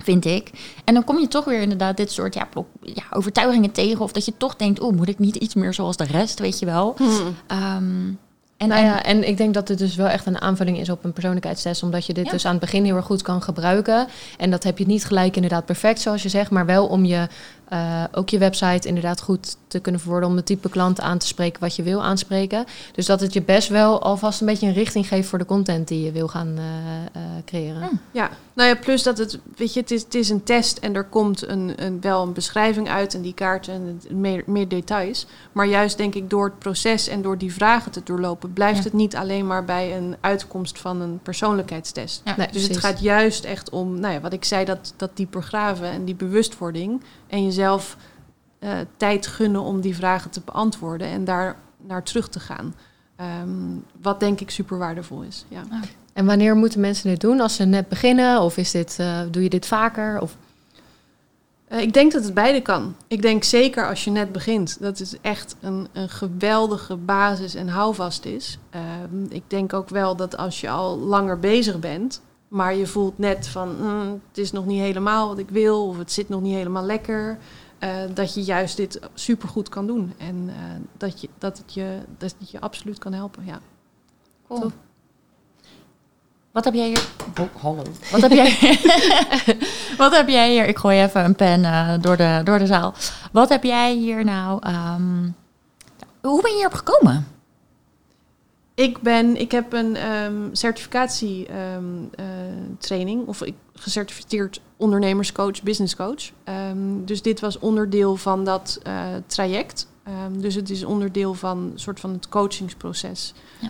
vind ik. En dan kom je toch weer inderdaad dit soort ja, ja, overtuigingen tegen. Of dat je toch denkt, oh, moet ik niet iets meer zoals de rest, weet je wel. Hmm. Um, en, nou ja, en ik denk dat het dus wel echt een aanvulling is op een persoonlijkheidstest. Omdat je dit dus aan het begin heel erg goed kan gebruiken. En dat heb je niet gelijk inderdaad perfect, zoals je zegt. Maar wel om je uh, ook je website inderdaad goed te kunnen verwoorden om de type klant aan te spreken wat je wil aanspreken. Dus dat het je best wel alvast een beetje een richting geeft voor de content die je wil gaan uh, uh, creëren. Hmm. Ja, nou ja, plus dat het, weet je, het is, het is een test en er komt een, een, wel een beschrijving uit en die kaart en meer, meer details. Maar juist denk ik door het proces en door die vragen te doorlopen, blijft ja. het niet alleen maar bij een uitkomst van een persoonlijkheidstest. Ja, nee, dus precies. het gaat juist echt om, nou ja, wat ik zei, dat, dat dieper graven en die bewustwording en jezelf uh, tijd gunnen om die vragen te beantwoorden en daar naar terug te gaan. Um, wat denk ik super waardevol is. Ja. Ah. En wanneer moeten mensen dit doen? Als ze net beginnen? Of is dit, uh, doe je dit vaker? Of? Uh, ik denk dat het beide kan. Ik denk zeker als je net begint, dat het echt een, een geweldige basis en houvast is. Uh, ik denk ook wel dat als je al langer bezig bent, maar je voelt net van mm, het is nog niet helemaal wat ik wil of het zit nog niet helemaal lekker. dat je juist dit supergoed kan doen. En dat, je, dat, het je, dat het je absoluut kan helpen. Ja. Cool. Wat heb jij hier? Oh, hallo. Wat heb jij, [LAUGHS] wat heb jij hier? Ik gooi even een pen uh, door, de, door de zaal. Wat heb jij hier nou? Um, hoe ben je hierop gekomen? Ik, ben, ik heb een um, certificatietraining, ehm, uh, of ik gecertificeerd ondernemerscoach, businesscoach. Um, dus dit was onderdeel van dat uh, traject. dus het is onderdeel van soort van het coachingsproces. Ja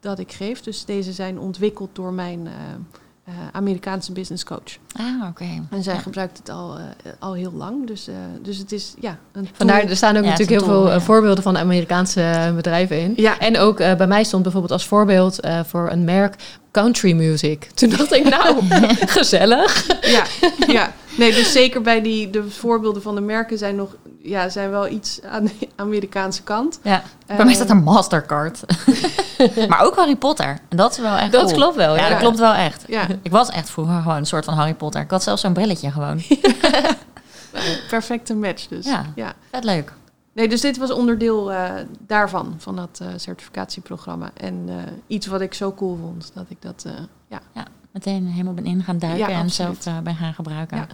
dat ik geef. Dus deze zijn ontwikkeld door mijn uh, uh, Amerikaanse business coach. Ah, oké. En zij gebruikt het al, uh, al heel lang. Dus, dus het is ja. Een Vandaar, er staan ook natuurlijk heel veel voorbeelden van Amerikaanse bedrijven in. Ja. En ook bij mij stond bijvoorbeeld als voorbeeld voor een merk country music. Toen dacht ik, nou, [LAUGHS] [LAUGHS] gezellig. Ja, ja. Nee, dus zeker bij die de voorbeelden van de merken zijn nog ja, zijn wel iets aan de Amerikaanse kant. Ja. Bij mij staat een Mastercard. [LAUGHS] maar ook Harry Potter. En dat is wel echt Dat klopt wel, ja. ja. dat klopt wel echt. Ja. [LAUGHS] Ik was echt vroeger gewoon een soort van Harry Potter. Ik had zelfs zo'n brilletje gewoon. [LAUGHS] Perfecte match dus. Ja, ja. vet leuk. Nee, dus dit was onderdeel uh, daarvan, van dat uh, certificatieprogramma. En uh, iets wat ik zo cool vond, dat ik dat, ja. ja. Meteen helemaal ben in gaan duiken en zelf ben gaan gebruiken.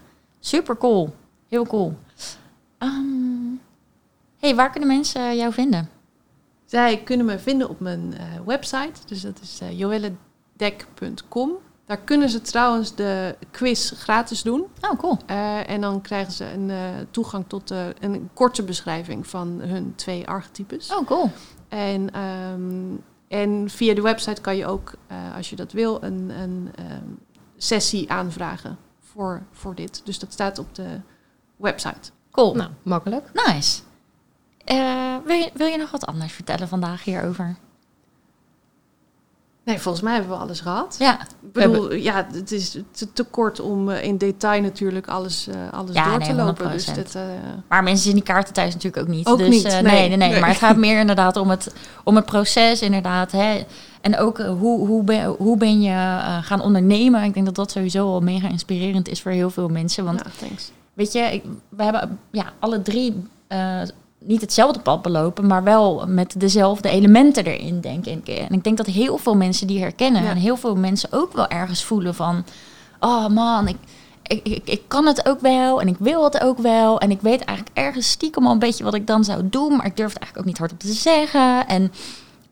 Super cool. Heel cool. Um, hey, waar kunnen mensen jou vinden? Zij kunnen me vinden op mijn uh, website. Dus dat is uh, joelledek.com. Daar kunnen ze trouwens de quiz gratis doen. Oh, cool. Uh, en dan krijgen ze een toegang tot een korte beschrijving van hun twee archetypes. Oh, cool. En, um, en via de website kan je ook, als je dat wil, een, een um, sessie aanvragen voor, voor dit. Dus dat staat op de website. Cool. Nou, makkelijk. Nice. Uh, wil, je, wil je nog wat anders vertellen vandaag hierover? Nee, volgens mij hebben we alles gehad. Ja. Ik bedoel, ja, het is te, te kort om uh, in detail natuurlijk alles, uh, alles ja, door nee, te lopen. Dus uh, maar mensen zien die kaarten thuis natuurlijk ook niet. Ook dus, niet. Nee, nee, nee, nee, Maar het gaat [LAUGHS] meer inderdaad om het, om het proces inderdaad. Hè. En ook hoe, hoe, ben, hoe ben je gaan ondernemen. Ik denk dat dat sowieso al mega inspirerend is voor heel veel mensen. Want ja, thanks. weet je, ik, we hebben ja, alle drie niet hetzelfde pad belopen, maar wel met dezelfde elementen erin, denk ik. En ik denk dat heel veel mensen die herkennen en heel veel mensen ook wel ergens voelen van, oh man, ik, ik, ik, ik, kan het ook wel en ik wil het ook wel. En ik weet eigenlijk ergens stiekem al een beetje wat ik dan zou doen, maar ik durf het eigenlijk ook niet hardop te zeggen. En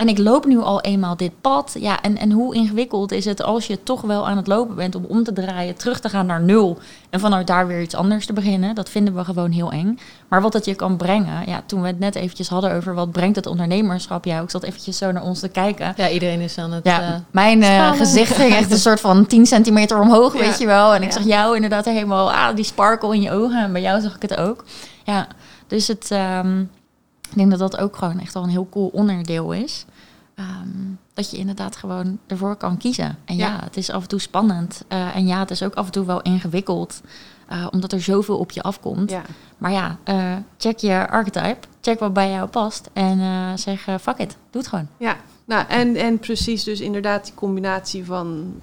en ik loop nu al eenmaal dit pad. Ja, en, en hoe ingewikkeld is het als je toch wel aan het lopen bent om om te draaien, terug te gaan naar nul en vanuit daar weer iets anders te beginnen? Dat vinden we gewoon heel eng. Maar wat dat je kan brengen, ja, toen we het net eventjes hadden over wat brengt het ondernemerschap, ja, ik zat eventjes zo naar ons te kijken. Ja, iedereen is aan het. Ja, uh, mijn uh, gezicht ging echt een soort van 10 centimeter omhoog, weet je wel. En ik zag jou inderdaad helemaal, ah, die sparkle in je ogen. En bij jou zag ik het ook. Ja, dus het. Um, ik denk dat dat ook gewoon echt wel een heel cool onderdeel is. Um, dat je inderdaad gewoon ervoor kan kiezen. En ja, het is af en toe spannend. Uh, en ja, het is ook af en toe wel ingewikkeld. Uh, omdat er zoveel op je afkomt. Ja. Maar ja, uh, check je archetype. Check wat bij jou past. En zeg, fuck it, doe het gewoon. Ja, nou en, en precies dus inderdaad die combinatie van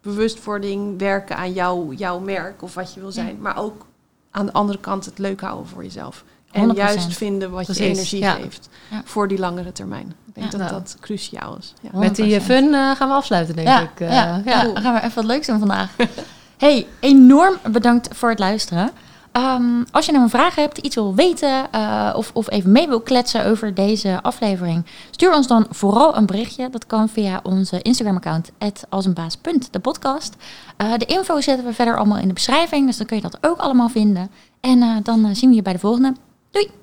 bewustwording, werken aan jou, jouw merk of wat je wil zijn. Maar ook aan de andere kant het leuk houden voor jezelf. En juist vinden wat je energie geeft voor die langere termijn. Ik denk dat dat cruciaal is. Met die fun uh, gaan we afsluiten, denk ik. Uh, ja, ja. dan gaan we even wat leuks doen vandaag. [LAUGHS] hey, enorm bedankt voor het luisteren. Um, als je nou een vraag hebt, iets wil weten uh, of, of even mee wil kletsen over deze aflevering, stuur ons dan vooral een berichtje. Dat kan via onze Instagram-account, alsenbaas.de podcast. Uh, de info zetten we verder allemaal in de beschrijving, dus dan kun je dat ook allemaal vinden. En uh, dan zien we je bij de volgende. Doei!